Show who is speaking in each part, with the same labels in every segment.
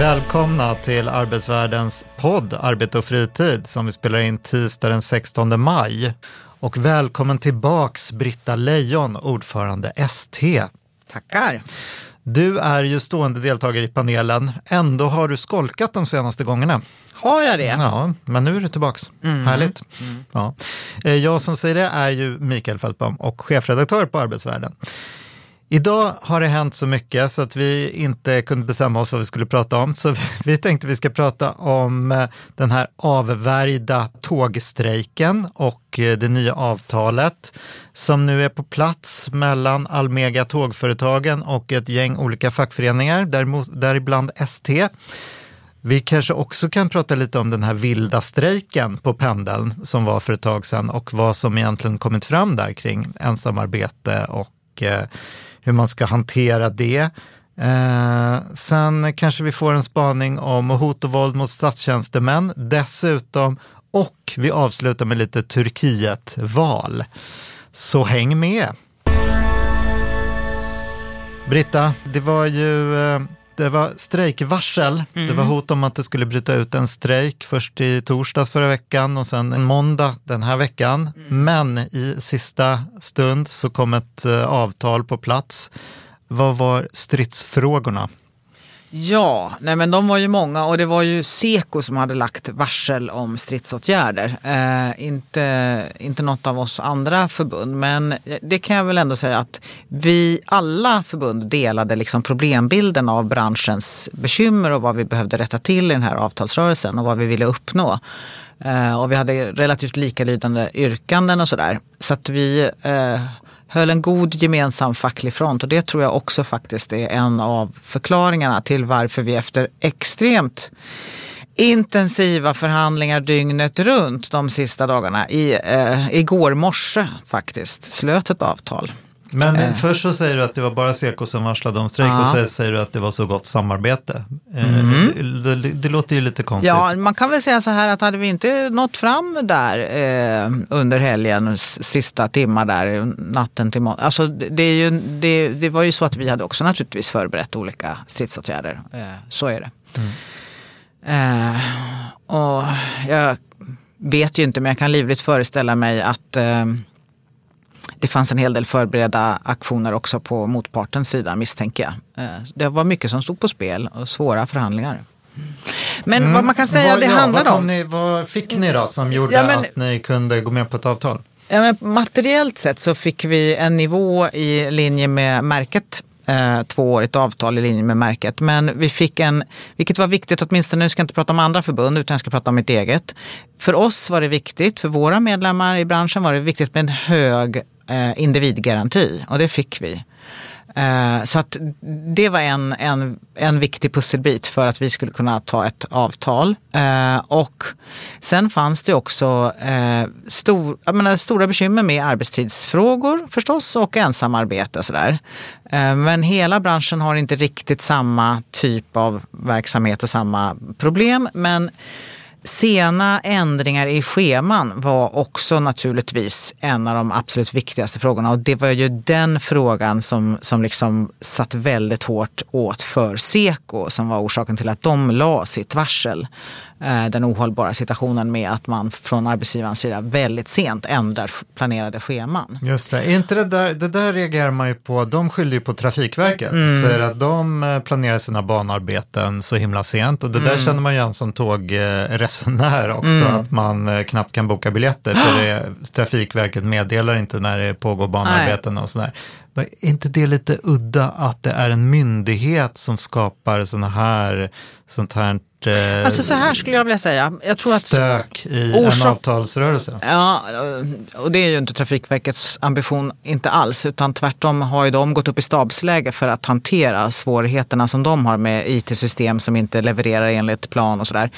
Speaker 1: Välkomna till Arbetsvärldens podd Arbete och fritid som vi spelar in tisdag den 16 maj. Och välkommen tillbaks Britta Lejon, ordförande ST.
Speaker 2: Tackar.
Speaker 1: Du är ju stående deltagare i panelen, ändå har du skolkat de senaste gångerna.
Speaker 2: Har jag det?
Speaker 1: Ja, men nu är du tillbaks.
Speaker 2: Mm.
Speaker 1: Härligt. Ja. Eh, Jag som säger det är ju Mikael Fältbom och chefredaktör på Arbetsvärlden. Idag har det hänt så mycket så att vi inte kunde bestämma oss vad vi skulle prata om. Så vi tänkte vi ska prata om eh, den här avvärjda tågstrejken och eh, det nya avtalet som nu är på plats mellan Almega Tågföretagen och ett gäng olika fackföreningar, däribland ST. Vi kanske också kan prata lite om den här vilda strejken på pendeln som var för ett tag sedan och vad som egentligen kommit fram där kring ensamarbete och eh, hur man ska hantera det. Eh, sen kanske vi får en spaning om hot och våld mot statstjänstemän dessutom och vi avslutar med lite Turkiet-val. Så häng med! Britta, det var ju eh, det var strejkvarsel. Det var hot om att det skulle bryta ut en strejk först i torsdags förra veckan och sen en måndag den här veckan. Men i sista stund så kom ett eh, avtal på plats. Vad var stridsfrågorna?
Speaker 2: Ja, nej men de var ju många och det var ju Seko som hade lagt varsel om stridsåtgärder. Eh, inte, inte något av oss andra förbund, men det kan jag väl ändå säga att vi alla förbund delade liksom problembilden av branschens bekymmer och vad vi behövde rätta till i den här avtalsrörelsen och vad vi ville uppnå. Eh, och vi hade relativt likalydande yrkanden och sådär. Så att vi eh, höll en god gemensam facklig front och det tror jag också faktiskt är en av förklaringarna till varför vi efter extremt intensiva förhandlingar dygnet runt de sista dagarna, i, eh, igår morse faktiskt, slöt ett avtal.
Speaker 1: Men först så säger du att det var bara Seko som varslade om strejk och
Speaker 2: Ja.
Speaker 1: sen säger du att det var så gott samarbete. Eh, Det, det, det låter ju lite konstigt.
Speaker 2: Ja, man kan väl säga så här att hade vi inte nått fram där eh, under helgens sista timmar där, natten till måndag. Alltså det, är ju, det, det var ju så att vi hade också naturligtvis förberett olika stridsåtgärder. Eh, så är det. Eh, och jag vet ju inte, men jag kan livligt föreställa mig att eh, det fanns en hel del förberedda aktioner också på motpartens sida misstänker jag. Eh, Det var mycket som stod på spel och svåra förhandlingar. Men vad man kan säga
Speaker 1: vad,
Speaker 2: det
Speaker 1: ja, vad, kom
Speaker 2: om.
Speaker 1: ni, vad fick ni då som gjorde
Speaker 2: Ja, men-
Speaker 1: att ni kunde gå med på ett avtal?
Speaker 2: Ja, men materiellt sett så fick vi en nivå i linje med märket. Eh, tvåårigt avtal i linje med märket. Men vi fick en, vilket var viktigt, åtminstone nu ska jag inte prata om andra förbund utan jag ska prata om mitt eget. För oss var det viktigt, för våra medlemmar i branschen var det viktigt med en hög eh, individgaranti och det fick vi. Eh, Så att det var en, en, en viktig pusselbit för att vi skulle kunna ta ett avtal. Eh, Och sen fanns det också eh, stor, jag menar, stora bekymmer med arbetstidsfrågor förstås och ensamarbete. och Sådär. Eh, Men hela branschen har inte riktigt samma typ av verksamhet och samma problem. Men Sena ändringar i scheman var också naturligtvis en av de absolut viktigaste frågorna och det var ju den frågan som, som liksom satt väldigt hårt åt för Seko som var orsaken till att de la sitt varsel. Eh, Den ohållbara situationen med att man från arbetsgivarens sida väldigt sent ändrar planerade scheman.
Speaker 1: Just det, inte det där, det där reagerar man ju på, de skyller ju på Trafikverket,
Speaker 2: Mm.
Speaker 1: säger att de eh, planerar sina banarbeten så himla sent och det
Speaker 2: Mm.
Speaker 1: där känner man ju igen som tågresenär också, att man eh, knappt kan boka biljetter för det, Trafikverket meddelar inte när det pågår banarbeten och sådär. Är inte det lite udda att det är en myndighet som skapar sådana här, sånt här eh,
Speaker 2: Alltså så här skulle jag vilja säga. Jag tror att
Speaker 1: stök i
Speaker 2: Orsak-
Speaker 1: en avtalsrörelse?
Speaker 2: Ja, och det är ju inte Trafikverkets ambition, inte alls, utan tvärtom har ju de gått upp i stabsläge för att hantera svårigheterna som de har med it-system som inte levererar enligt plan och sådär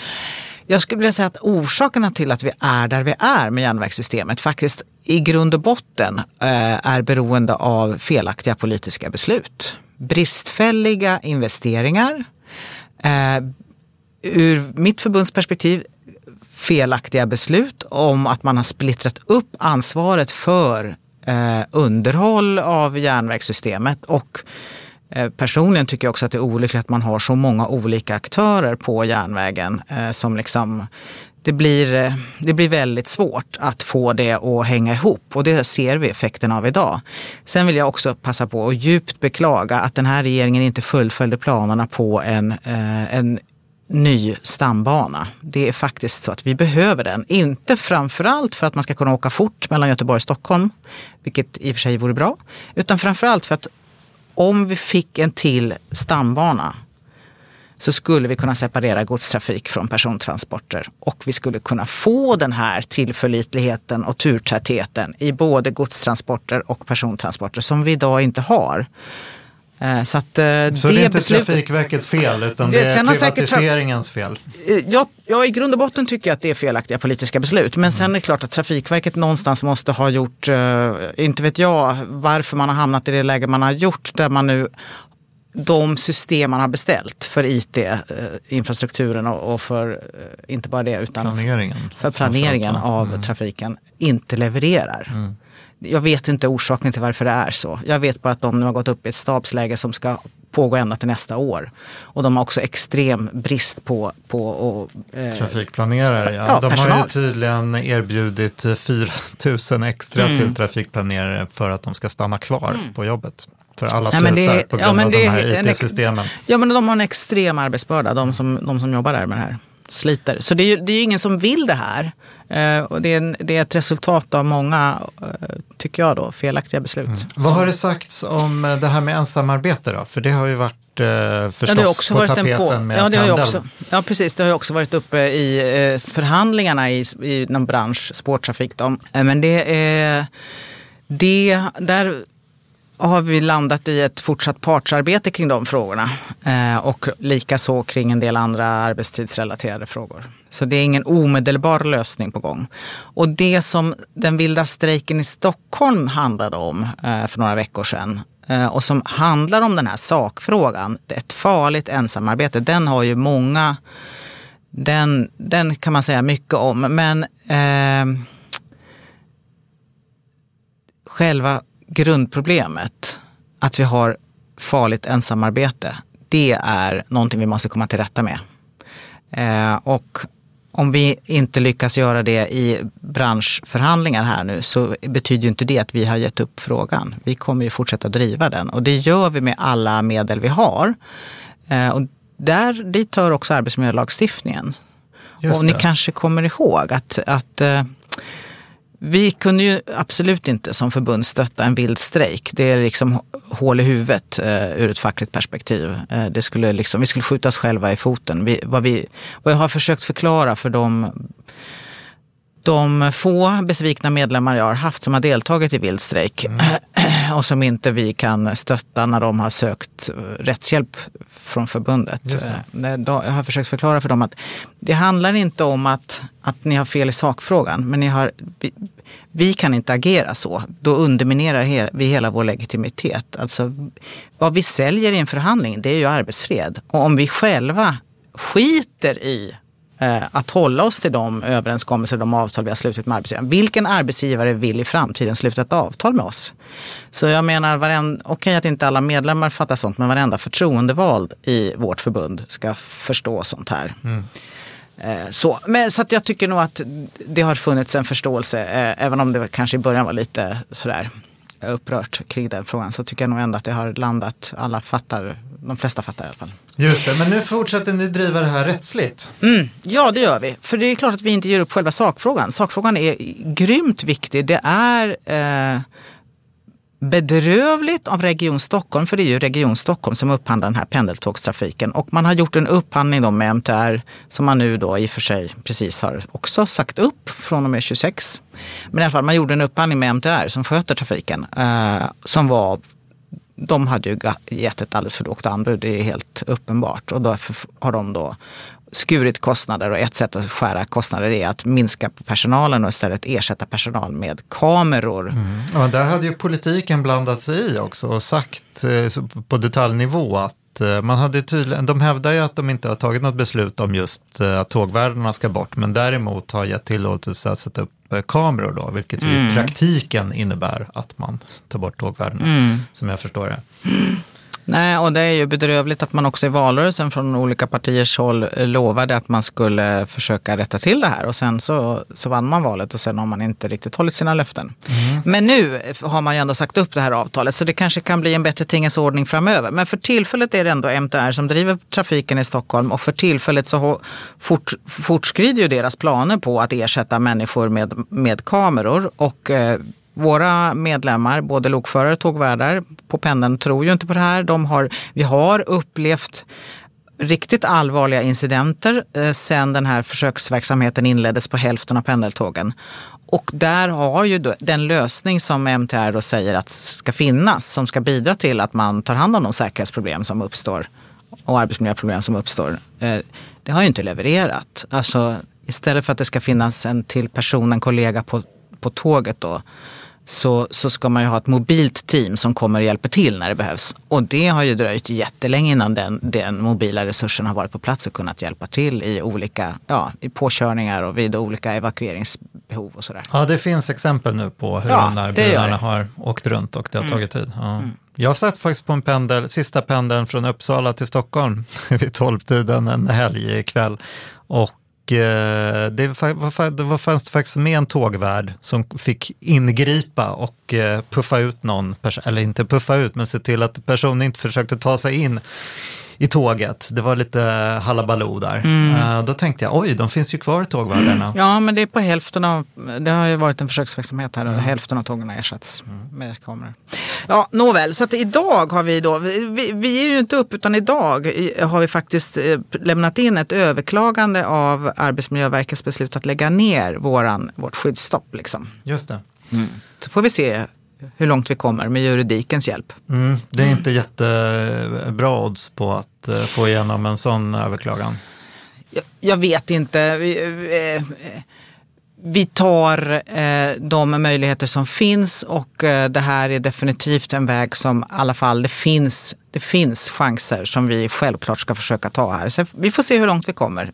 Speaker 2: jag skulle vilja säga att orsakerna till att vi är där vi är med järnvägssystemet faktiskt i grund och botten eh, är beroende av felaktiga politiska beslut. Bristfälliga investeringar. Eh, ur mitt förbunds perspektiv felaktiga beslut om att man har splittrat upp ansvaret för eh, underhåll av järnvägssystemet och Eh, personligen tycker jag också att det är olyckligt att man har så många olika aktörer på järnvägen eh, som liksom det blir, eh, det blir väldigt svårt att få det att hänga ihop och det ser vi effekten av idag. Sen vill jag också passa på att djupt beklaga att den här regeringen inte fullföljde planerna på en, en ny stambana. Det är faktiskt så att vi behöver den. Inte framförallt för att man ska kunna åka fort mellan Göteborg och Stockholm, vilket i och för sig vore bra, utan framförallt för att om vi fick en till stambana så skulle vi kunna separera godstrafik från persontransporter och vi skulle kunna få den här tillförlitligheten och turtätheten i både godstransporter och persontransporter som vi idag inte har.
Speaker 1: Eh, så, att, eh, så det, är inte beslutet, Trafikverkets fel utan det, det är privatiseringens fel?
Speaker 2: Eh, ja, ja, i grund och botten tycker jag att det är felaktiga politiska beslut. Men mm. sen är det klart att Trafikverket någonstans måste ha gjort, inte vet jag varför man har hamnat i det läge man har gjort där man nu de system man har beställt för IT-infrastrukturen och för, inte bara det, utan
Speaker 1: planeringen.
Speaker 2: för planeringen av mm. trafiken inte levererar. Mm jag vet inte orsaken till varför det är så. Jag vet bara att de nu har gått upp i ett stabsläge som ska pågå ända till nästa år. Och de har också extrem brist på, på och,
Speaker 1: eh, trafikplanerare. Ja. ja de personal. har ju tydligen erbjudit 4 000 extra mm. till trafikplanerare för att de ska stanna kvar mm. på jobbet. För alla slutar Nej, det, på grund ja, av de här IT-systemen.
Speaker 2: Ja men de har en extrem arbetsbörda, de som, de som jobbar där med det här. Sliter. Så det är ju det är ingen som vill det här. Eh, och det, är, det är ett resultat av många, eh, tycker jag, då, felaktiga beslut. Mm.
Speaker 1: Vad har det sagts om eh, det här med ensamarbete då? För det har ju varit förstås ja, också på varit tapeten på, med
Speaker 2: ja, det har också, ja, precis. Det har ju också varit uppe i förhandlingarna i, i någon bransch, spårtrafik. Då. Men det är... Det, där har vi landat i ett fortsatt partsarbete kring de frågorna. Eh, och likaså kring en del andra arbetstidsrelaterade frågor. Så det är ingen omedelbar lösning på gång. Och det som den vilda strejken i Stockholm handlade om eh, för några veckor sedan eh, och som handlar om den här sakfrågan, ett farligt ensamarbete, den har ju många, den, den kan man säga mycket om. Men eh, själva grundproblemet, att vi har farligt ensamarbete, det är någonting vi måste komma till rätta med. Eh, och om vi inte lyckas göra det i branschförhandlingar här nu så betyder ju inte det att vi har gett upp frågan. Vi kommer ju fortsätta driva den och det gör vi med alla medel vi har. Eh, och där, dit hör också arbetsmiljölagstiftningen. Just och ni kanske kommer ihåg att, att eh, vi kunde ju absolut inte som förbund stötta en vild strejk. Det är liksom hål i huvudet eh, ur ett fackligt perspektiv. Eh, det skulle liksom, vi skulle skjuta oss själva i foten. Vi, vad, vi, vad jag har försökt förklara för de de få besvikna medlemmar jag har haft som har deltagit i vild strejk mm. och som inte vi kan stötta när de har sökt eh, rättshjälp från förbundet. Eh, jag har försökt förklara för dem att det handlar inte om att, att ni har fel i sakfrågan, men ni har, vi, kan inte agera så. Då underminerar vi hela vår legitimitet. Alltså, vad vi säljer i en förhandling, det är ju arbetsfred. Och om vi själva skiter i Eh, att hålla oss till de överenskommelser, de avtal vi har slutit med arbetsgivaren. Vilken arbetsgivare vill i framtiden sluta ett avtal med oss? Så jag menar, okej okay att inte alla medlemmar fattar sånt, men varenda förtroendevald i vårt förbund ska förstå sånt här. Mm. Eh, så, men, så att jag tycker nog att det har funnits en förståelse, eh, även om det kanske i början var lite sådär upprört kring den frågan så tycker jag nog ändå att det har landat, alla fattar, de flesta fattar i alla fall.
Speaker 1: Just det, men nu fortsätter ni driva det här rättsligt.
Speaker 2: Mm, ja, det gör vi. För det är klart att vi inte ger upp själva sakfrågan. Sakfrågan är grymt viktig. Det är eh, bedrövligt av Region Stockholm, för det är ju Region Stockholm som upphandlar den här pendeltågstrafiken. Och man har gjort en upphandling då med MTR som man nu då i och för sig precis har också sagt upp från och med 26. Men i alla fall, man gjorde en upphandling med MTR som sköter trafiken eh, som var de hade ju gett ett alldeles för lågt anbud, det är helt uppenbart. Och därför har de då skurit kostnader och ett sätt att skära kostnader är att minska på personalen och istället ersätta personal med kameror.
Speaker 1: Mm. Ja, där hade ju politiken blandat sig i också och sagt eh, på detaljnivå att eh, man hade tydligen, de hävdar ju att de inte har tagit något beslut om just eh, att tågvärdarna ska bort, men däremot har gett tillåtelse att sätta upp kameror då, vilket mm. i praktiken innebär att man tar bort tågvärdena, mm. som jag förstår det.
Speaker 2: Nej, och det är ju bedrövligt att man också i valrörelsen från olika partiers håll lovade att man skulle försöka rätta till det här och sen så, så vann man valet och sen har man inte riktigt hållit sina löften. Mm. Men nu har man ju ändå sagt upp det här avtalet så det kanske kan bli en bättre tingens ordning framöver. Men för tillfället är det ändå MTR som driver trafiken i Stockholm och för tillfället så fort, fortskrider ju deras planer på att ersätta människor med, med kameror och eh, våra medlemmar, både lokförare och tågvärdar på pendeln, tror ju inte på det här. De har, vi har upplevt riktigt allvarliga incidenter eh, sen den här försöksverksamheten inleddes på hälften av pendeltågen. Och där har ju den lösning som MTR då säger att ska finnas, som ska bidra till att man tar hand om de säkerhetsproblem som uppstår och arbetsmiljöproblem som uppstår, eh, det har ju inte levererat. Alltså istället för att det ska finnas en till person, en kollega på, på tåget då, så, så ska man ju ha ett mobilt team som kommer och hjälper till när det behövs. Och det har ju dröjt jättelänge innan den, den mobila resursen har varit på plats och kunnat hjälpa till i olika ja, i påkörningar och vid olika evakueringsbehov och sådär.
Speaker 1: Ja, det finns exempel nu på hur ja, de där bilarna har åkt runt och det har mm. tagit tid. Ja. Mm. Jag satt faktiskt på en pendel, sista pendeln från Uppsala till Stockholm vid tolvtiden en helgkväll. Och Eh, det, var, det var, fanns det faktiskt med en tågvärd som fick ingripa och eh, puffa ut någon, eller inte puffa ut, men se till att personen inte försökte ta sig in i tåget. Det var lite halabaloo där. Mm. Uh, då tänkte jag, oj, de finns ju kvar tågvärdarna. Mm.
Speaker 2: Ja, men det är på hälften av, det har ju varit en försöksverksamhet här, mm. hälften av tågen har ersatts mm. med kameror. Ja, nåväl, så att idag har vi då, vi, vi är ju inte upp utan idag har vi faktiskt eh, lämnat in ett överklagande av Arbetsmiljöverkets beslut att lägga ner våran, vårt skyddsstopp. Liksom.
Speaker 1: Just det.
Speaker 2: Mm. Så får vi se hur långt vi kommer med juridikens hjälp.
Speaker 1: Mm, det är inte jättebra odds på att uh, få igenom en sån överklagan.
Speaker 2: Jag, jag vet inte. Vi, vi, vi tar eh, de möjligheter som finns och eh, det här är definitivt en väg som i alla fall det finns, det finns chanser som vi självklart ska försöka ta här. Så vi får se hur långt vi kommer.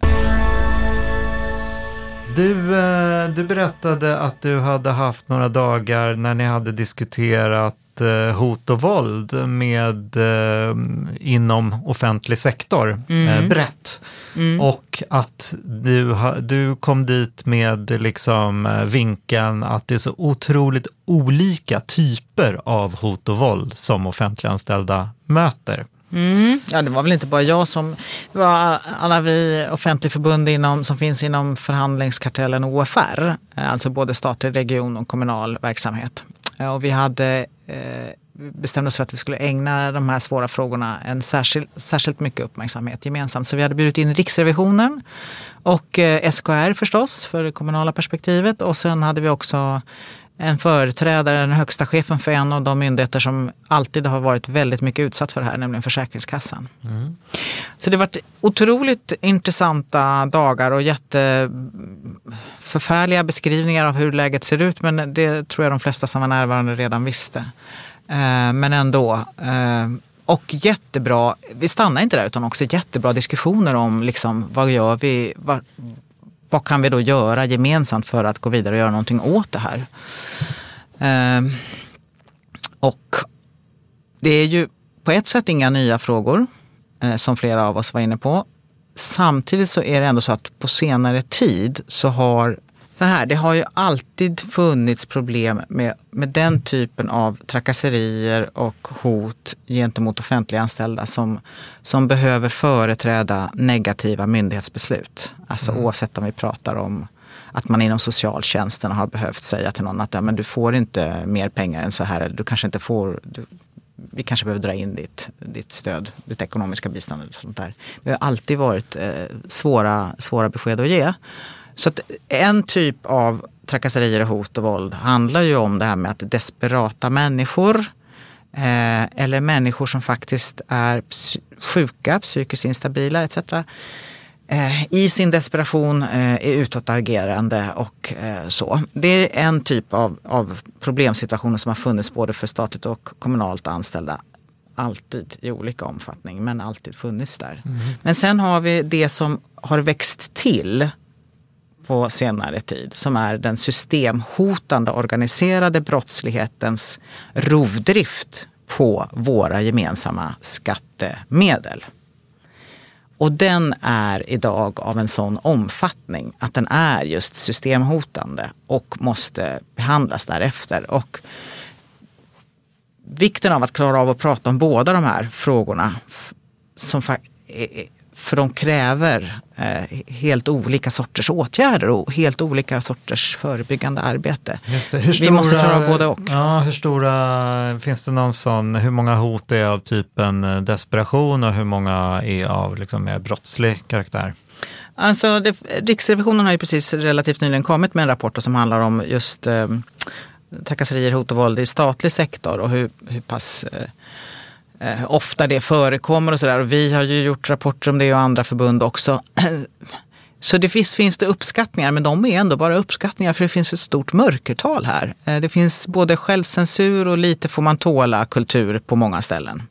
Speaker 1: Du, eh, du berättade att du hade haft några dagar när ni hade diskuterat eh, hot och våld med, eh, inom offentlig sektor mm. brett. Mm. Och att du, du kom dit med liksom vinkeln att det är så otroligt olika typer av hot och våld som offentliganställda möter.
Speaker 2: Mm. Ja, det var väl inte bara jag som, det var alla vi offentligförbund inom, som finns inom förhandlingskartellen OFR, alltså både statlig, region och kommunal verksamhet. Eh, och vi hade eh, bestämde oss för att vi skulle ägna de här svåra frågorna en särskild, särskilt mycket uppmärksamhet gemensamt. Så vi hade bjudit in Riksrevisionen och eh, SKR förstås för det kommunala perspektivet och sen hade vi också en företrädare, den högsta chefen för en av de myndigheter som alltid har varit väldigt mycket utsatt för det här, nämligen Försäkringskassan. Mm. Så det har varit otroligt intressanta dagar och jätteförfärliga beskrivningar av hur läget ser ut, men det tror jag de flesta som var närvarande redan visste. Eh, men ändå. Eh, och jättebra, vi stannar inte där utan också jättebra diskussioner om liksom, vad gör vi, vad kan vi då göra gemensamt för att gå vidare och göra någonting åt det här? Eh, och det är ju på ett sätt inga nya frågor, eh, som flera av oss var inne på. Samtidigt så är det ändå så att på senare tid så har så här, det har ju alltid funnits problem med, med den typen av trakasserier och hot gentemot offentliganställda som, som behöver företräda negativa myndighetsbeslut. Alltså mm. oavsett om vi pratar om att man inom socialtjänsten har behövt säga till någon att ja, men du får inte mer pengar än så här. Eller du kanske inte får, du, vi kanske behöver dra in ditt, ditt stöd, ditt ekonomiska bistånd. Och sånt där. Det har alltid varit eh, svåra, svåra besked att ge. Så att en typ av trakasserier, hot och våld handlar ju om det här med att desperata människor eh, eller människor som faktiskt är sjuka, psykiskt instabila etc. eh, i sin desperation eh, är utåtagerande och eh, så. Det är en typ av, av problemsituationer som har funnits både för statligt och kommunalt anställda alltid i olika omfattning, men alltid funnits där. Mm. Men sen har vi det som har växt till på senare tid som är den systemhotande organiserade brottslighetens rovdrift på våra gemensamma skattemedel. Och den är idag av en sån omfattning att den är just systemhotande och måste behandlas därefter. Och vikten av att klara av att prata om båda de här frågorna som för de kräver eh, helt olika sorters åtgärder och helt olika sorters förebyggande arbete.
Speaker 1: Stora,
Speaker 2: Vi måste klara av både och.
Speaker 1: Ja, hur stora, finns det någon sån, hur många hot är av typen eh, desperation och hur många är av liksom mer brottslig karaktär?
Speaker 2: Alltså, det, Riksrevisionen har ju precis relativt nyligen kommit med en rapport som handlar om just eh, trakasserier, hot och våld i statlig sektor och hur, hur pass eh, eh, ofta det förekommer och sådär. Och vi har ju gjort rapporter om det och andra förbund också. Så det finns, finns det uppskattningar, men de är ändå bara uppskattningar för det finns ett stort mörkertal här. Eh, det finns både självcensur och lite får man tåla kultur på många ställen.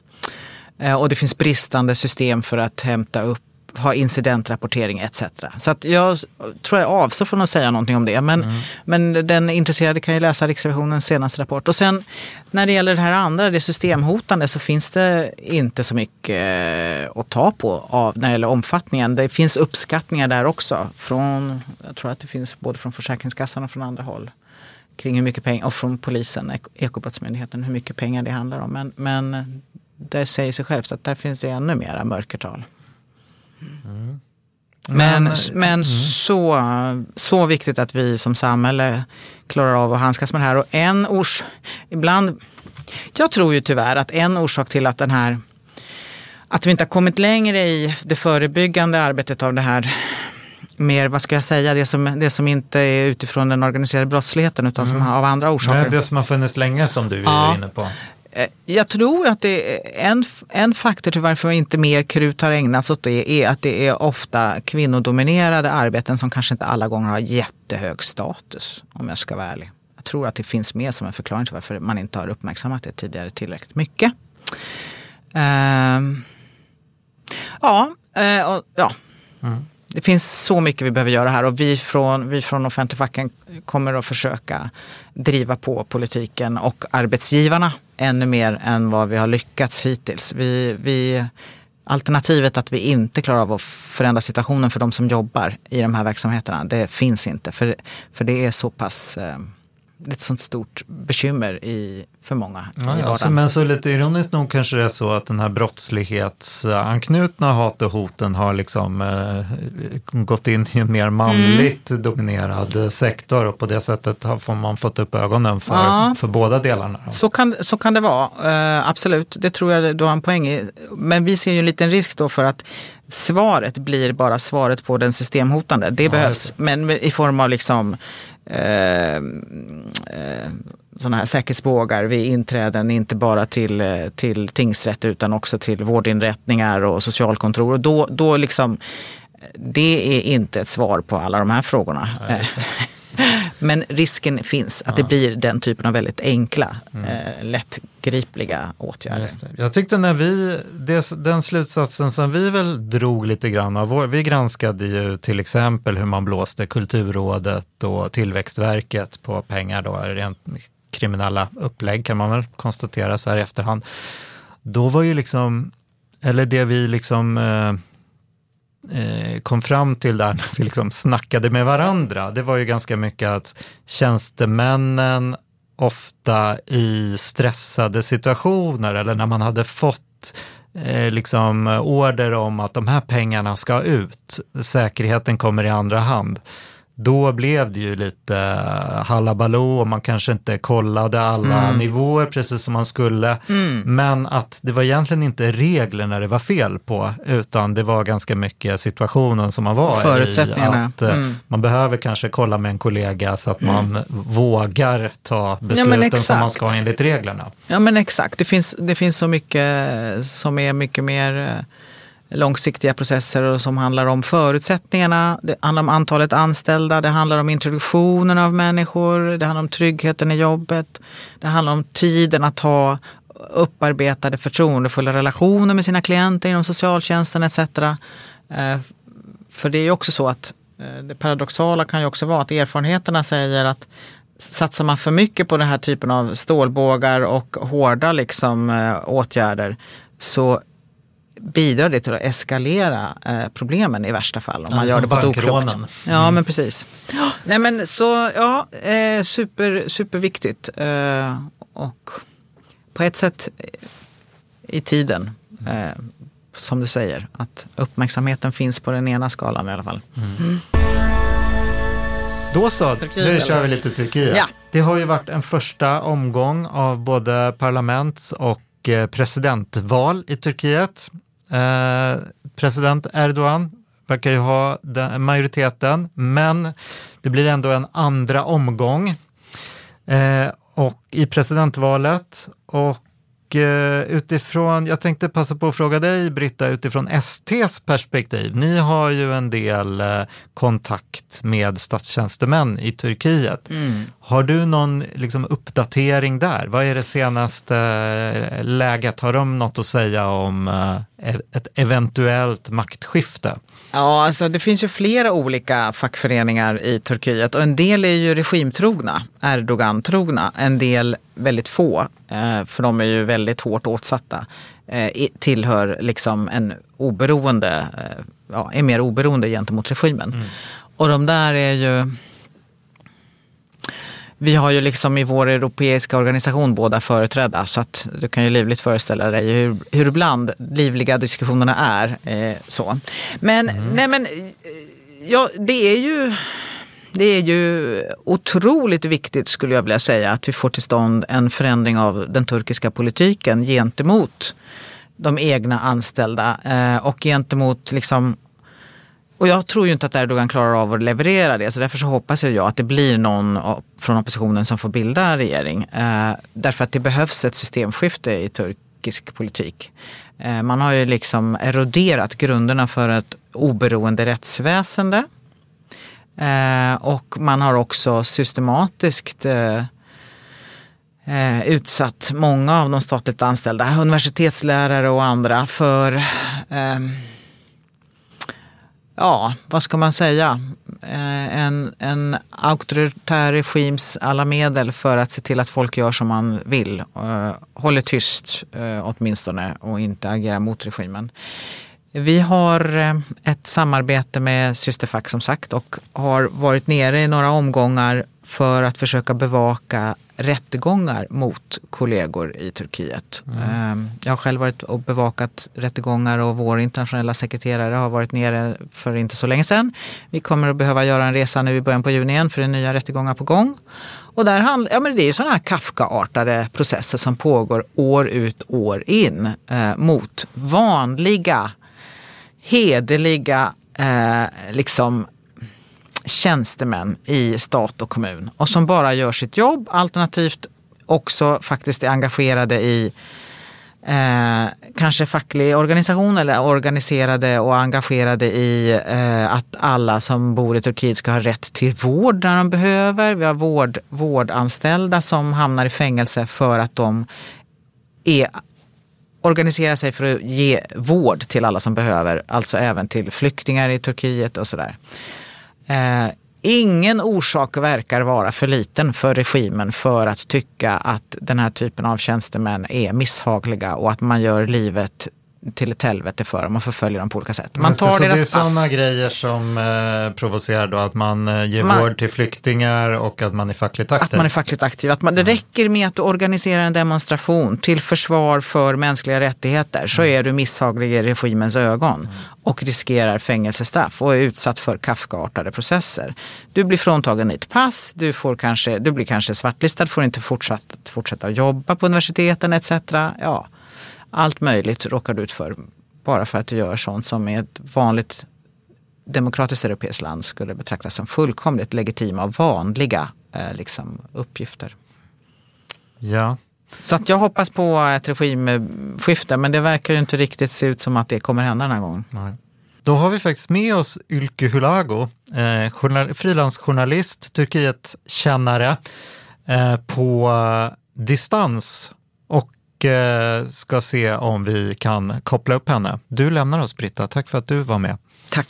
Speaker 2: Eh, och det finns bristande system för att hämta upp ha incidentrapportering etc. Så att jag tror jag avstår från att säga någonting om det. Men, mm. men den intresserade kan ju läsa Riksrevisionens senaste rapport. Och sen när det gäller det här andra, det systemhotande, så finns det inte så mycket eh, att ta på av när det gäller omfattningen. Det finns uppskattningar där också. Från, jag tror att det finns både från Försäkringskassan och från andra håll kring hur mycket pengar, och från polisen, Ekobrottsmyndigheten, hur mycket pengar det handlar om. Men, men det säger sig självt att där finns det ännu mera mörkertal. Mm. Men, men, men mm. så, så viktigt att vi som samhälle klarar av att handskas med det här. Och en ors... Ibland... Jag tror ju tyvärr att en orsak till att den här... Att vi inte har kommit längre i det förebyggande arbetet av det här mer, vad ska jag säga, det som, det som inte är utifrån den organiserade brottsligheten utan mm. som av andra orsaker.
Speaker 1: Det, det som har funnits länge som du ja. är inne på.
Speaker 2: Eh, jag tror att det är en, en faktor till varför inte mer krut har ägnats åt det är att det är ofta kvinnodominerade arbeten som kanske inte alla gånger har jättehög status, om jag ska vara ärlig. Jag tror att det finns med som en förklaring till varför man inte har uppmärksammat det tidigare tillräckligt mycket. Uh, ja, uh, och, ja. Mm det finns så mycket vi behöver göra här och vi från, vi från offentlig facken kommer att försöka driva på politiken och arbetsgivarna ännu mer än vad vi har lyckats hittills. Vi, vi, alternativet att vi inte klarar av att förändra situationen för de som jobbar i de här verksamheterna, det finns inte. För, för det är så pass eh, ett sånt stort bekymmer i, för många.
Speaker 1: Ja, alltså, men så lite ironiskt nog kanske det är så att den här brottslighetsanknutna hat och hoten har liksom eh, gått in i en mer manligt mm. dominerad sektor och på det sättet har får man fått upp ögonen för, ja. för båda delarna.
Speaker 2: Så kan, så kan det vara, eh, absolut. Det tror jag du har en poäng i. Men vi ser ju en liten risk då för att svaret blir bara svaret på den systemhotande. Det ja, behövs, det. men i form av liksom eh, eh, sådana här säkerhetsbågar vid inträden, inte bara till, eh, till tingsrätt utan också till vårdinrättningar och socialkontor. Och då, då liksom, det är inte ett svar på alla de här frågorna. Ja, Men risken finns att det blir den typen av väldigt enkla, mm. eh, lättgripliga åtgärder.
Speaker 1: Jag tyckte när vi, det, den slutsatsen som vi väl drog lite grann av, vår, vi granskade ju till exempel hur man blåste Kulturrådet och Tillväxtverket på pengar då, rent kriminella upplägg kan man väl konstatera så här i efterhand. Då var ju liksom, eller det vi liksom Eh, Eh, kom fram till där när vi liksom snackade med varandra, det var ju ganska mycket att tjänstemännen ofta i stressade situationer eller när man hade fått eh, liksom order om att de här pengarna ska ut, säkerheten kommer i andra hand då blev det ju lite hallabaloo och man kanske inte kollade alla mm. nivåer precis som man skulle. Mm. Men att det var egentligen inte reglerna det var fel på, utan det var ganska mycket situationen som man var
Speaker 2: Förutsättningarna.
Speaker 1: i. Att eh, mm. Man behöver kanske kolla med en kollega så att man mm. vågar ta besluten ja, som man ska enligt reglerna.
Speaker 2: Ja men exakt, det finns, det finns så mycket som är mycket mer långsiktiga processer och som handlar om förutsättningarna, det handlar om antalet anställda, det handlar om introduktionen av människor, det handlar om tryggheten i jobbet, det handlar om tiden att ha upparbetade förtroendefulla relationer med sina klienter inom socialtjänsten etc. Eh, för det är ju också så att eh, det paradoxala kan ju också vara att erfarenheterna säger att satsar man för mycket på den här typen av stålbågar och hårda liksom, eh, åtgärder så bidrar det till att eskalera eh, problemen i värsta fall. Om
Speaker 1: Ja,
Speaker 2: man gör det på ett oklokt.
Speaker 1: bankrånen.
Speaker 2: Ja, men precis. Ja, Nej, men så, ja, eh, super, superviktigt. Eh, och på ett sätt i tiden, eh, som du säger, att uppmärksamheten finns på den ena skalan i alla fall.
Speaker 1: Då så,
Speaker 2: Turkiet,
Speaker 1: nu kör vi lite Turkiet.
Speaker 2: Ja.
Speaker 1: Det har ju varit en första omgång av både parlaments och eh, presidentval i Turkiet. Eh, president Erdogan verkar ju ha den majoriteten, men det blir ändå en andra omgång eh, och i presidentvalet. Och eh, utifrån, jag tänkte passa på att fråga dig Britta, utifrån STs perspektiv. Ni har ju en del eh, kontakt med statstjänstemän i Turkiet. Har du någon liksom, uppdatering där? Vad är det senaste eh, läget? Har de något att säga om ett eventuellt maktskifte?
Speaker 2: Ja, alltså det finns ju flera olika fackföreningar i Turkiet och en del är ju regimtrogna, Erdogan-trogna, en del väldigt få, eh, för de är ju väldigt hårt åtsatta, eh, tillhör liksom en oberoende, eh, ja, är mer oberoende gentemot regimen. Och de där är ju vi har ju liksom i vår europeiska organisation båda företrädda så att du kan ju livligt föreställa dig hur, hur ibland livliga diskussionerna är. Eh, så. Men, nej men, eh, ja, det är ju det är ju otroligt viktigt skulle jag vilja säga att vi får till stånd en förändring av den turkiska politiken gentemot de egna anställda eh, och gentemot liksom och jag tror ju inte att Erdogan klarar av att leverera det så därför så hoppas jag att det blir någon från oppositionen som får bilda regering. Eh, därför att det behövs ett systemskifte i turkisk politik. Eh, man har ju liksom eroderat grunderna för ett oberoende rättsväsende. Eh, och man har också systematiskt eh, eh utsatt många av de statligt anställda, universitetslärare och andra för ehm, ja, vad ska man säga, eh, en, en auktoritär regims alla medel för att se till att folk gör som man vill. Eh, håller tyst eh, åtminstone och inte agerar mot regimen. Vi har ett samarbete med Systerfack som sagt och har varit nere i några omgångar för att försöka bevaka rättegångar mot kollegor i Turkiet. Eh, Jag har själv varit och bevakat rättegångar och vår internationella sekreterare har varit nere för inte så länge sedan. Vi kommer att behöva göra en resa nu i början på juni igen för det är nya rättegångar på gång. Och där handl- ja, men det är sådana här Kafka-artade processer som pågår år ut år in eh, mot vanliga hederliga eh, liksom tjänstemän i stat och kommun och som bara gör sitt jobb alternativt också faktiskt är engagerade i eh, kanske facklig organisation eller organiserade och engagerade i eh, att alla som bor i Turkiet ska ha rätt till vård när de behöver. Vi har vård, vårdanställda som hamnar i fängelse för att de är organisera sig för att ge vård till alla som behöver, alltså även till flyktingar i Turkiet och sådär. Eh, Eh, ingen orsak verkar vara för liten för regimen för att tycka att den här typen av tjänstemän är misshagliga och att man gör livet till ett helvete för dem och förföljer dem på olika sätt. Man
Speaker 1: Just det,
Speaker 2: tar
Speaker 1: så det är
Speaker 2: deras
Speaker 1: sådana grejer som eh, provocerar då, att man eh, ger
Speaker 2: Man-
Speaker 1: vård till flyktingar och att man är fackligt aktiv.
Speaker 2: Att man är fackligt aktiv. Att man, det räcker med att du organiserar en demonstration till försvar för mänskliga rättigheter så är du misshaglig i regimens ögon och riskerar fängelsestraff och är utsatt för Kafkaartade processer. Du blir fråntagen ditt pass, du, får kanske, du blir kanske svartlistad, får inte fortsatt, fortsätta jobba på universiteten etc. Ja, allt möjligt råkar du ut för bara för att du gör sånt som i ett vanligt demokratiskt europeiskt land skulle betraktas som fullkomligt legitima och vanliga eh, liksom, uppgifter.
Speaker 1: Ja.
Speaker 2: Så att jag hoppas på ett regimskifte, men det verkar ju inte riktigt se ut som att det kommer hända den här gången.
Speaker 1: Nej. Då har vi faktiskt med oss Ylke Hulago, eh, frilansjournalist, Turkiet-kännare eh, på distans eh, ska se om vi kan koppla upp henne. Du lämnar oss Britta, tack för att du var med.
Speaker 2: Tack.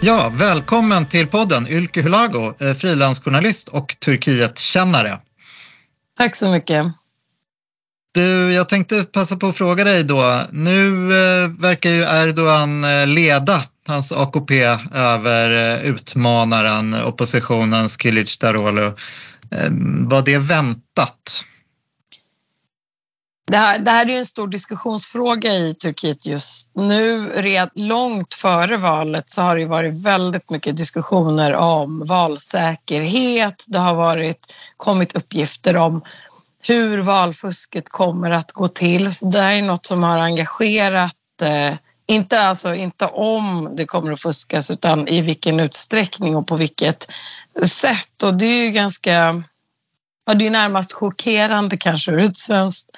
Speaker 1: Ja, välkommen till podden Ylke Hulago, eh, frilansjournalist och Turkiet-kännare.
Speaker 3: Tack så mycket.
Speaker 1: Du, jag tänkte passa på att fråga dig då. Nu eh, verkar ju Erdogan eh, leda hans AKP över eh, utmanaren oppositionens Kilic Daroglu. Eh, var det väntat?
Speaker 3: Det här, det här är en stor diskussionsfråga i Turkiet just nu. Red, långt före valet så har det varit väldigt mycket diskussioner om valsäkerhet. Det har varit, kommit uppgifter om hur valfusket kommer att gå till. Så det här är något som har engagerat, eh, inte, alltså, inte om det kommer att fuskas utan i vilken utsträckning och på vilket sätt. Och det är ju ganska, ja, det är närmast chockerande kanske ur ett svenskt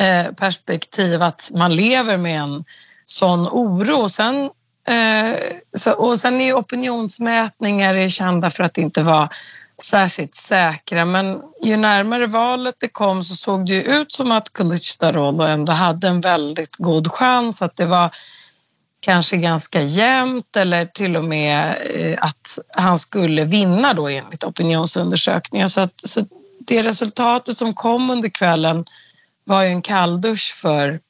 Speaker 3: eh, perspektiv att man lever med en sån oro. Sen, eh, så, och sen är opinionsmätningar kända för att inte vara särskilt säkra men ju närmare valet det kom så såg det ju ut som att Kılıçdaroğlu ändå hade en väldigt god chans att det var kanske ganska jämnt eller till och med eh, att han skulle vinna då enligt opinionsundersökningar. Så, att, så det resultatet som kom under kvällen var ju en kalldusch för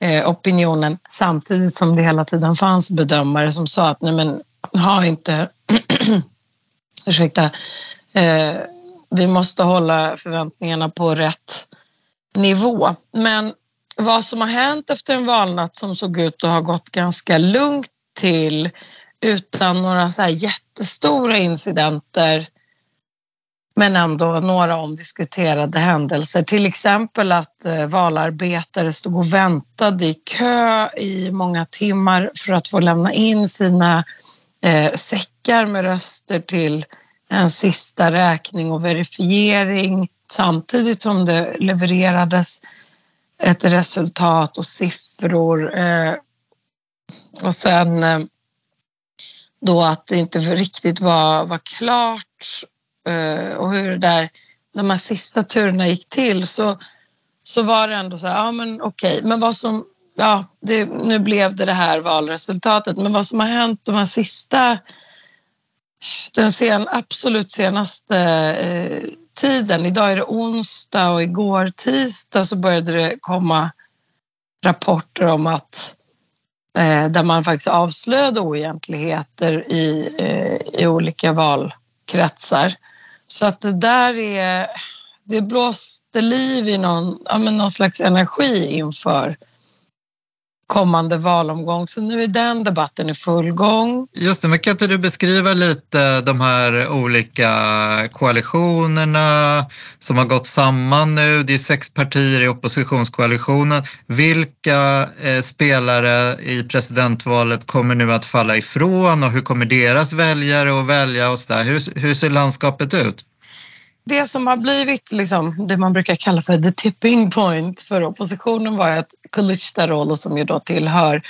Speaker 3: eh, opinionen samtidigt som det hela tiden fanns bedömare som sa att nej men ha inte ursäkta, eh, vi måste hålla förväntningarna på rätt nivå. Men vad som har hänt efter en valnatt som såg ut att ha gått ganska lugnt till utan några så här jättestora incidenter men ändå några omdiskuterade händelser. Till exempel att eh, valarbetare stod och väntade i kö i många timmar för att få lämna in sina eh, säckar med röster till en sista räkning och verifiering samtidigt som det levererades ett resultat och siffror. Eh, och sen eh, då att det inte riktigt var, var klart Eh, och hur det där, de här sista turerna gick till så, så var det ändå så här, ja men okej, men vad som, ja, det, nu blev det det här valresultatet, men vad som har hänt de här sista den sen, absolut senaste eh, tiden. Idag är det onsdag och igår tisdag så började det komma rapporter om att eh, där man faktiskt avslöjade oegentligheter i, eh, i olika valkretsar. Så att det där är, det blåste liv i någon, ja, men någon slags energi inför kommande valomgång. Så nu är den debatten i full gång.
Speaker 1: Just det, men kan inte du beskriva lite de här olika koalitionerna som har gått samman nu? Det är sex partier i oppositionskoalitionen. Vilka eh, spelare i presidentvalet kommer nu att falla ifrån och hur kommer deras väljare att välja och så där? Hur, hur ser landskapet ut?
Speaker 3: Det som har blivit liksom, det man brukar kalla för the tipping point för oppositionen var att Kılıçdaroğlu som ju då tillhör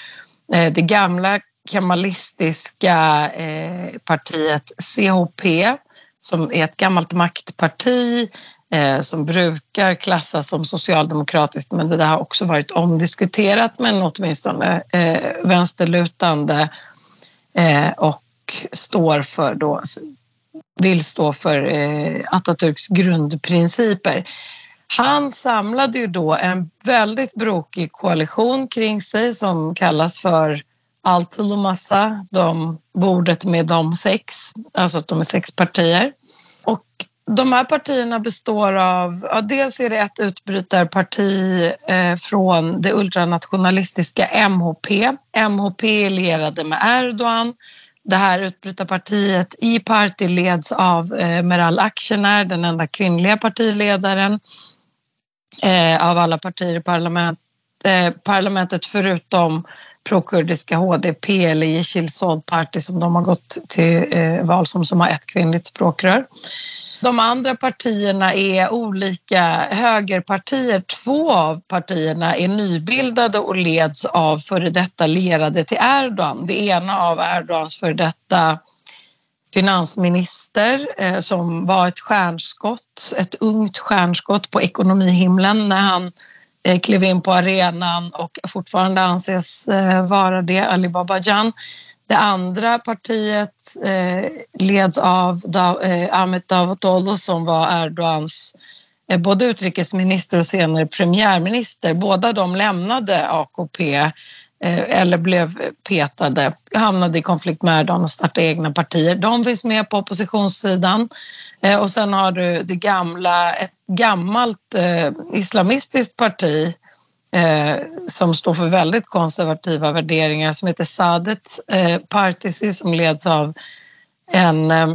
Speaker 3: eh, det gamla kemalistiska eh, partiet CHP som är ett gammalt maktparti eh, som brukar klassas som socialdemokratiskt men det där har också varit omdiskuterat men åtminstone eh, vänsterlutande eh, och står för då vill stå för eh, Atatürks grundprinciper. Han samlade ju då en väldigt brokig koalition kring sig som kallas för Altılumassa, de bordet med de sex, alltså att de är sex partier. Och de här partierna består av, ja, dels är det ett utbrytarparti eh, från det ultranationalistiska MHP. MHP är lierade med Erdogan det här utbrytarpartiet i parti leds av eh, Meral Akşener, den enda kvinnliga partiledaren eh, av alla partier i parlament, eh, parlamentet förutom prokurdiska HDP eller Yeşil Sol Party som de har gått till eh, val som, som har ett kvinnligt språkrör de andra partierna är olika högerpartier. Två av partierna är nybildade och leds av före detta lerade till Erdogan. Det ena av Erdogans före detta finansminister eh, som var ett stjärnskott, ett ungt stjärnskott på ekonomihimlen när han eh, klev in på arenan och fortfarande anses eh, vara det, Ali Babajan. Det andra partiet eh, leds av da, eh, Ahmet Davutoglu som var Erdogans eh, både utrikesminister och senare premiärminister. Båda de lämnade AKP eh, eller blev petade, hamnade i konflikt med Erdogan och startade egna partier. De finns med på oppositionssidan. Eh, och sen har du det gamla, ett gammalt eh, islamistiskt parti eh, som står för väldigt konservativa värderingar som heter Sadet eh, Partisi som leds av en, eh,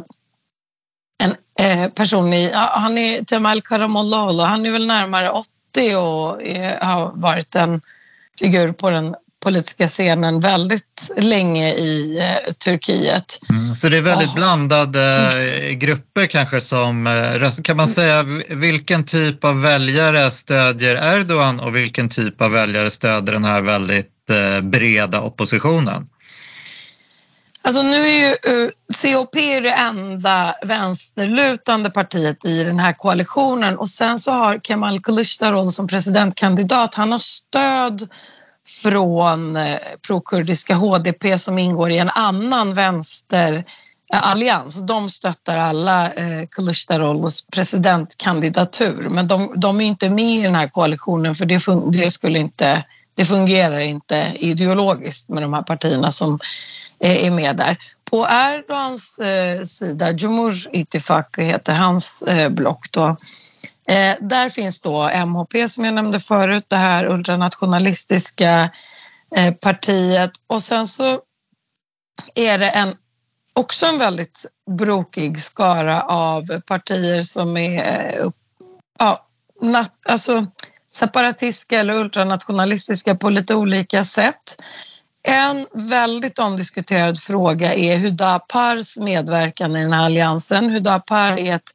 Speaker 3: en eh, person i, han är Temal Karamollolo, han är väl närmare 80 och är, har varit en figur på den politiska scenen väldigt länge i eh, Turkiet.
Speaker 1: Mm, så det är väldigt oh. blandade eh, grupper kanske som eh, Kan man säga vilken typ av väljare stödjer Erdogan och vilken typ av väljare stödjer den här väldigt breda oppositionen?
Speaker 3: Alltså nu är ju CHP det enda vänsterlutande partiet i den här koalitionen och sen så har Kemal Kılıçdaroğlu som presidentkandidat, han har stöd från eh, prokurdiska HDP som ingår i en annan vänsterallians. Eh, de stöttar alla eh, Kılıçdaroğlu's presidentkandidatur men de, de, är inte med i den här koalitionen för det, fun det, skulle inte, det fungerar inte ideologiskt med de här partierna som är med där. På Erdogans eh, sida, Cumhur Ittifak heter hans eh, block då, Eh, där finns då MHP som jag nämnde förut, det här ultranationalistiska eh, partiet och sen så är det en, också en väldigt brokig skara av partier som är eh, ja, nat, alltså separatistiska eller ultranationalistiska på lite olika sätt. En väldigt omdiskuterad fråga är Hudapars medverkan i den här alliansen. Hudapar är ett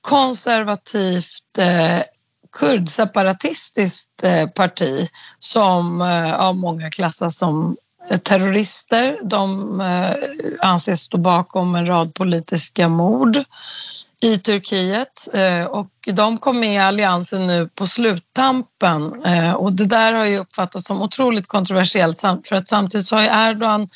Speaker 3: konservativt eh, kurdseparatistiskt eh, parti som eh, av många klassas som terrorister. De eh, anses stå bakom en rad politiska mord i Turkiet eh, och de kom med i alliansen nu på sluttampen eh, och det där har ju uppfattats som otroligt kontroversiellt för att samtidigt så har ju Erdogan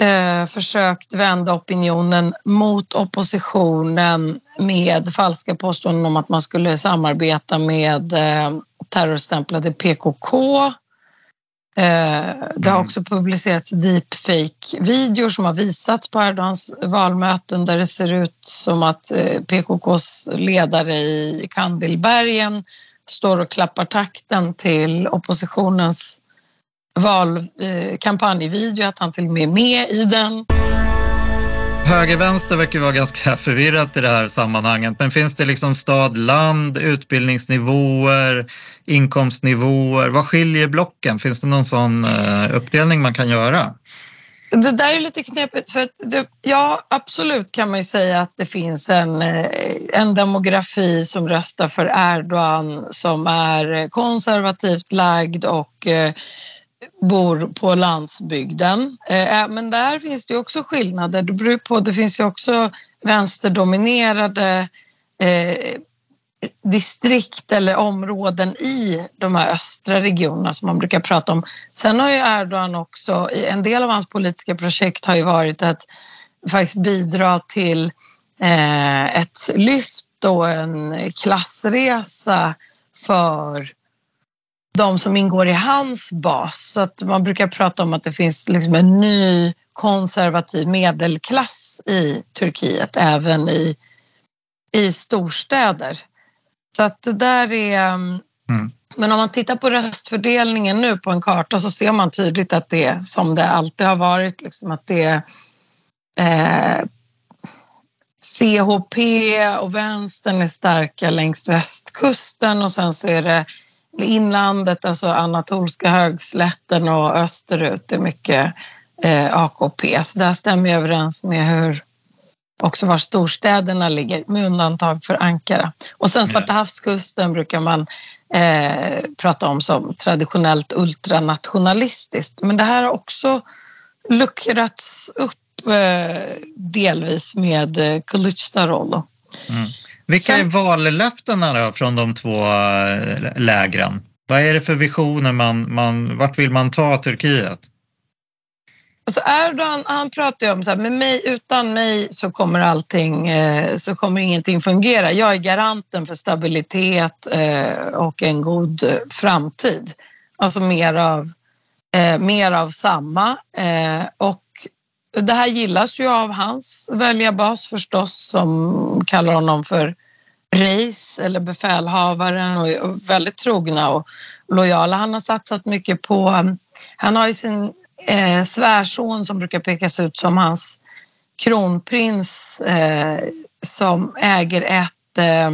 Speaker 3: eh, försökt vända opinionen mot oppositionen med falska påståenden om att man skulle samarbeta med eh, terrorstämplade PKK. Eh, det har mm. också publicerats deepfake-videor som har visats på Erdogans valmöten där det ser ut som att eh, PKKs ledare i Kandilbergen står och klappar takten till oppositionens valkampanjvideo, att han till och med är med i den.
Speaker 1: Höger-vänster verkar vara ganska förvirrat i det här sammanhanget. Men finns det liksom stad, land, utbildningsnivåer, inkomstnivåer? Vad skiljer blocken? Finns det någon sån eh, uppdelning man kan göra?
Speaker 3: Det där är lite knepigt för det, ja, absolut kan man ju säga att det finns en, eh, en demografi som röstar för Erdogan som är konservativt lagd och eh, bor på landsbygden. Eh, men där finns det också skillnader. Det beror på, det finns ju också vänsterdominerade eh, distrikt eller områden i de här östra regionerna som man brukar prata om. Sen har ju Erdogan också, en del av hans politiska projekt har ju varit att faktiskt bidra till eh, ett lyft och en klassresa för de som ingår i hans bas. Så att man brukar prata om att det finns liksom en ny konservativ medelklass i Turkiet, även i, i storstäder. Så att det där är... Um, mm. Men om man tittar på röstfördelningen nu på en karta så ser man tydligt att det är som det alltid har varit, liksom att det är eh, CHP och vänstern är starka längs västkusten och sen så är det inlandet, alltså Anatolska högslätten och österut är mycket eh, AKP. Så det stämmer överens med hur också var storstäderna ligger, med undantag för Ankara. Och sen Svarta havskusten brukar man eh, prata om som traditionellt ultranationalistiskt. Men det här har också luckrats upp eh, delvis med eh, Kılıçdaroğlu.
Speaker 1: Mm. Vilka Sen, är vallöftena då från de två eh, lägren? Vad är det för visioner man, man vart vill man ta Turkiet?
Speaker 3: Alltså Erdogan han pratar ju om så här, med mig, utan mig så kommer allting, eh, så kommer ingenting fungera. Jag är garanten för stabilitet eh, och en god framtid. Alltså mer av, mer av samma. Och det här gillas ju av hans väljarbas förstås som kallar honom för reis eller befälhavaren och är väldigt trogna och lojala. Han har satsat mycket på, han har ju sin eh, svärson som brukar pekas ut som hans kronprins eh, som äger ett eh,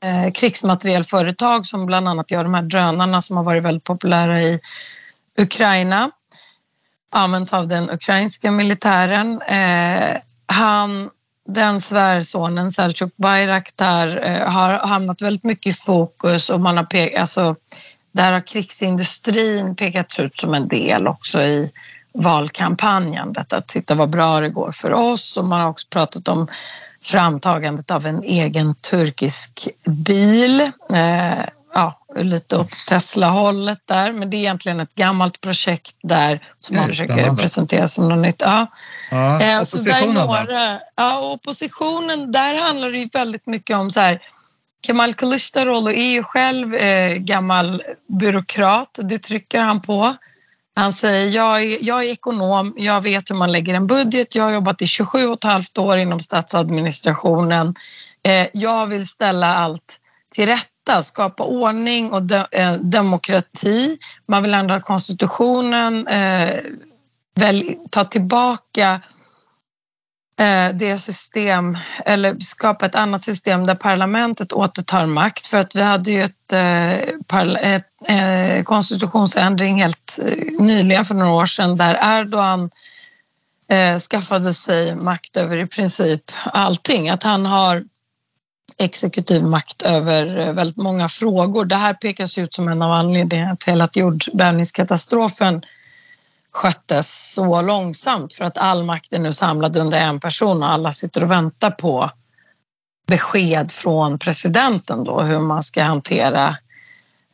Speaker 3: eh, krigsmaterielföretag som bland annat gör de här drönarna som har varit väldigt populära i Ukraina. Används av den ukrainska militären. Eh, han, den svärsonen Selchuk Bayraktar eh, har hamnat väldigt mycket i fokus och man har pekat, alltså, där har krigsindustrin pekats ut som en del också i valkampanjen. Detta att titta vad bra det går för oss och man har också pratat om framtagandet av en egen turkisk bil. Eh, ja, lite åt Tesla-hållet där, men det är egentligen ett gammalt projekt där som man försöker presentera som något nytt. Ja.
Speaker 1: Ja, eh, oppositionen
Speaker 3: några, ja, oppositionen, där handlar det ju väldigt mycket om så här Kemal Kılıçdaroğlu är ju själv eh, gammal byråkrat, det trycker han på. Han säger jag är, jag är ekonom, jag vet hur man lägger en budget, jag har jobbat i 27 och ett halvt år inom statsadministrationen. Eh, jag vill ställa allt till rätta, skapa ordning och de, eh, demokrati. Man vill ändra konstitutionen, eh, väl, ta tillbaka Eh, det system, eller skapa ett annat system där parlamentet återtar makt. För att vi hade ju ett, eh, ett, ett eh, konstitutionsändring helt eh, nyligen för några år sedan där Erdogan eh, skaffade sig makt över i princip allting. Att han har exekutiv makt över eh, väldigt många frågor. Det här pekas ut som en av anledningarna till att jordbävningskatastrofen sköttes så långsamt för att all makt är nu samlad under en person och alla sitter och väntar på besked från presidenten då hur man ska hantera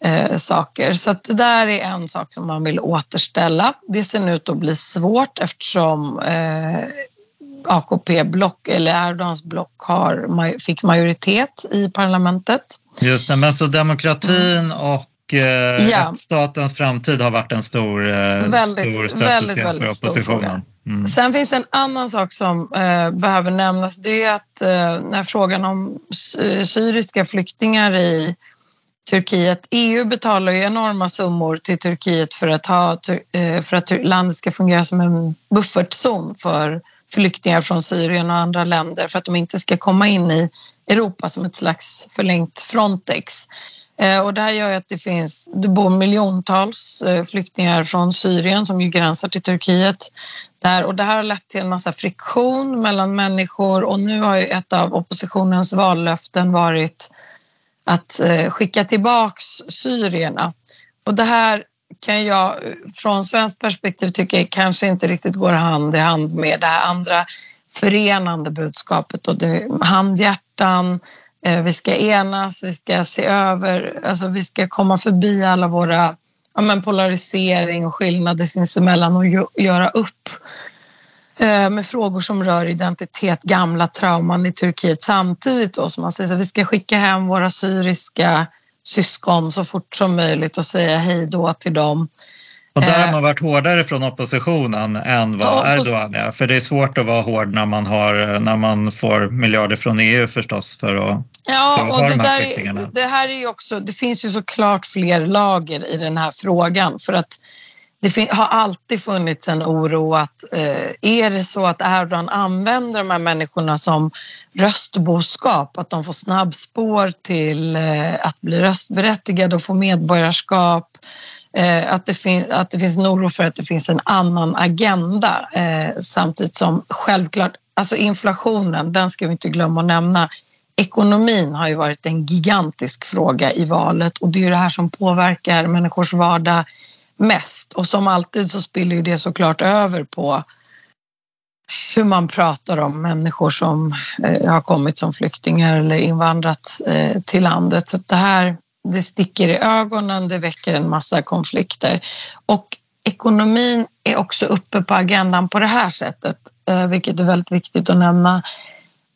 Speaker 3: eh, saker. Så att det där är en sak som man vill återställa. Det ser nu ut att bli svårt eftersom eh, AKP-block eller Erdogans block har, fick majoritet i parlamentet.
Speaker 1: Just det, men så demokratin mm. och och eh, ja. statens framtid har varit en stor, eh, väldigt, stor stötesten för oppositionen.
Speaker 3: Mm. Sen finns det en annan sak som eh, behöver nämnas. Det är att eh, när frågan om syriska flyktingar i Turkiet. EU betalar ju enorma summor till Turkiet för att, ha, eh, för att landet ska fungera som en buffertzon för flyktingar från Syrien och andra länder för att de inte ska komma in i Europa som ett slags förlängt Frontex. Eh, och det här gör att det finns, det bor miljontals eh, flyktingar från Syrien som ju gränsar till Turkiet. Där, och det här har lett till en massa friktion mellan människor och nu har ju ett av oppositionens vallöften varit att eh, skicka tillbaks syrierna. Och det här kan jag från svenskt perspektiv tycka kanske inte riktigt går hand i hand med det här andra förenande budskapet och det, handhjärtan, eh, vi ska enas, vi ska se över, alltså vi ska komma förbi alla våra ja, men polarisering och skillnader sinsemellan och göra upp eh, med frågor som rör identitet, gamla trauman i Turkiet samtidigt då som man säger att vi ska skicka hem våra syriska syskon så fort som möjligt och säga hej då till dem.
Speaker 1: Och där har man varit hårdare från oppositionen än vad Erdogan är. För det är svårt att vara hård när man, har, när man får miljarder från EU förstås för att,
Speaker 3: ja, för att och ha det de här där, Det här är också, det finns ju såklart fler lager i den här frågan för att det har alltid funnits en oro att eh, är det så att Erdogan använder de här människorna som röstboskap, att de får snabbspår till eh, att bli röstberättigade och få medborgarskap, Eh, att, det att det finns en oro för att det finns en annan agenda eh, samtidigt som självklart alltså inflationen, den ska vi inte glömma att nämna. Ekonomin har ju varit en gigantisk fråga i valet och det är ju det här som påverkar människors vardag mest. Och som alltid så spiller det såklart över på hur man pratar om människor som eh, har kommit som flyktingar eller invandrat eh, till landet. Så det här det sticker i ögonen, det väcker en massa konflikter. Och ekonomin är också uppe på agendan på det här sättet, eh, vilket är väldigt viktigt att nämna.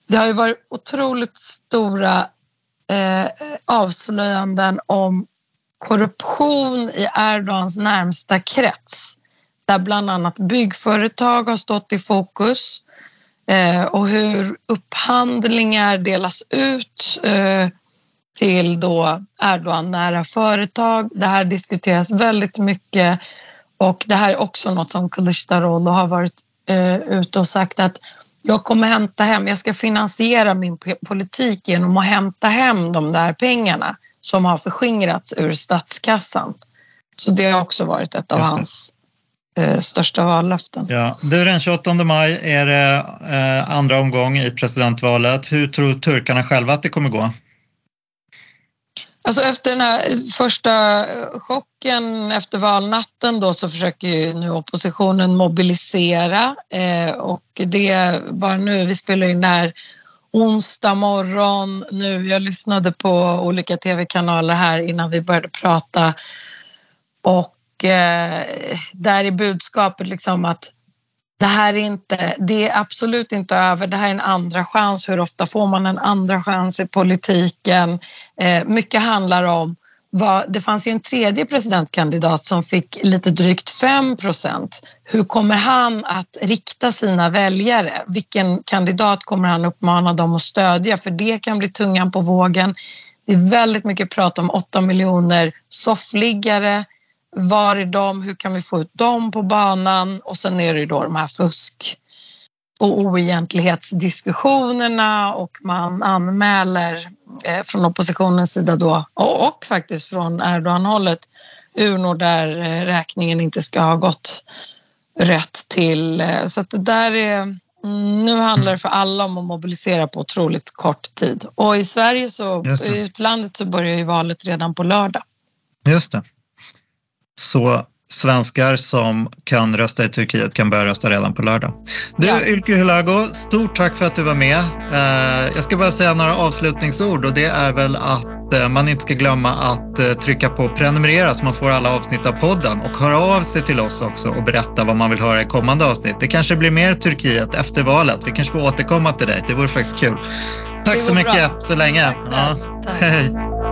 Speaker 3: Det har ju varit otroligt stora eh, avslöjanden om korruption i Erdogans närmsta krets där bland annat byggföretag har stått i fokus eh, och hur upphandlingar delas ut eh, till då Erdogan-nära företag. Det här diskuteras väldigt mycket och det här är också något som Kılıçdaroğlu har varit eh, ute och sagt att jag kommer hämta hem, jag ska finansiera min politik genom att hämta hem de där pengarna som har förskingrats ur statskassan. Så det har också varit ett av hans eh, största vallöften.
Speaker 1: Ja. Du, den 28 maj är det eh, andra omgång i presidentvalet. Hur tror turkarna själva att det kommer gå?
Speaker 3: Alltså efter den här första chocken efter valnatten då så försöker nu oppositionen mobilisera eh, och det bara nu, vi spelar in det här onsdag morgon nu. Jag lyssnade på olika tv-kanaler här innan vi började prata och eh, där är budskapet liksom att det här är inte, det är absolut inte över. Det här är en andra chans. Hur ofta får man en andra chans i politiken? Eh, mycket handlar om var, det fanns ju en tredje presidentkandidat som fick lite drygt 5 procent. Hur kommer han att rikta sina väljare? Vilken kandidat kommer han uppmana dem att stödja? För det kan bli tungan på vågen. Det är väldigt mycket prat om 8 miljoner soffliggare var är de? Hur kan vi få ut dem på banan? Och sen är det då de här fusk och oegentlighetsdiskussionerna och man anmäler från oppositionens sida då och, och faktiskt från Erdogan-hållet urnor där eh, räkningen inte ska ha gått rätt till. Eh, så att det där är mm, nu handlar det för alla om att mobilisera på otroligt kort tid. Och i Sverige så, i utlandet så börjar ju valet redan på lördag.
Speaker 1: Just det. Så svenskar som kan rösta i Turkiet kan börja rösta redan på lördag. Du ja. Ylke Hulago, stort tack för att du var med. Eh, jag ska bara säga några avslutningsord och det är väl att eh, man inte ska glömma att eh, trycka på prenumerera så man får alla avsnitt av podden och höra av sig till oss också och berätta vad man vill höra i kommande avsnitt. Det kanske blir mer Turkiet efter valet. Vi kanske får återkomma till dig. Det vore faktiskt kul. Tack så mycket bra. så länge.
Speaker 3: Tack,
Speaker 1: ja.
Speaker 3: tack. Hej.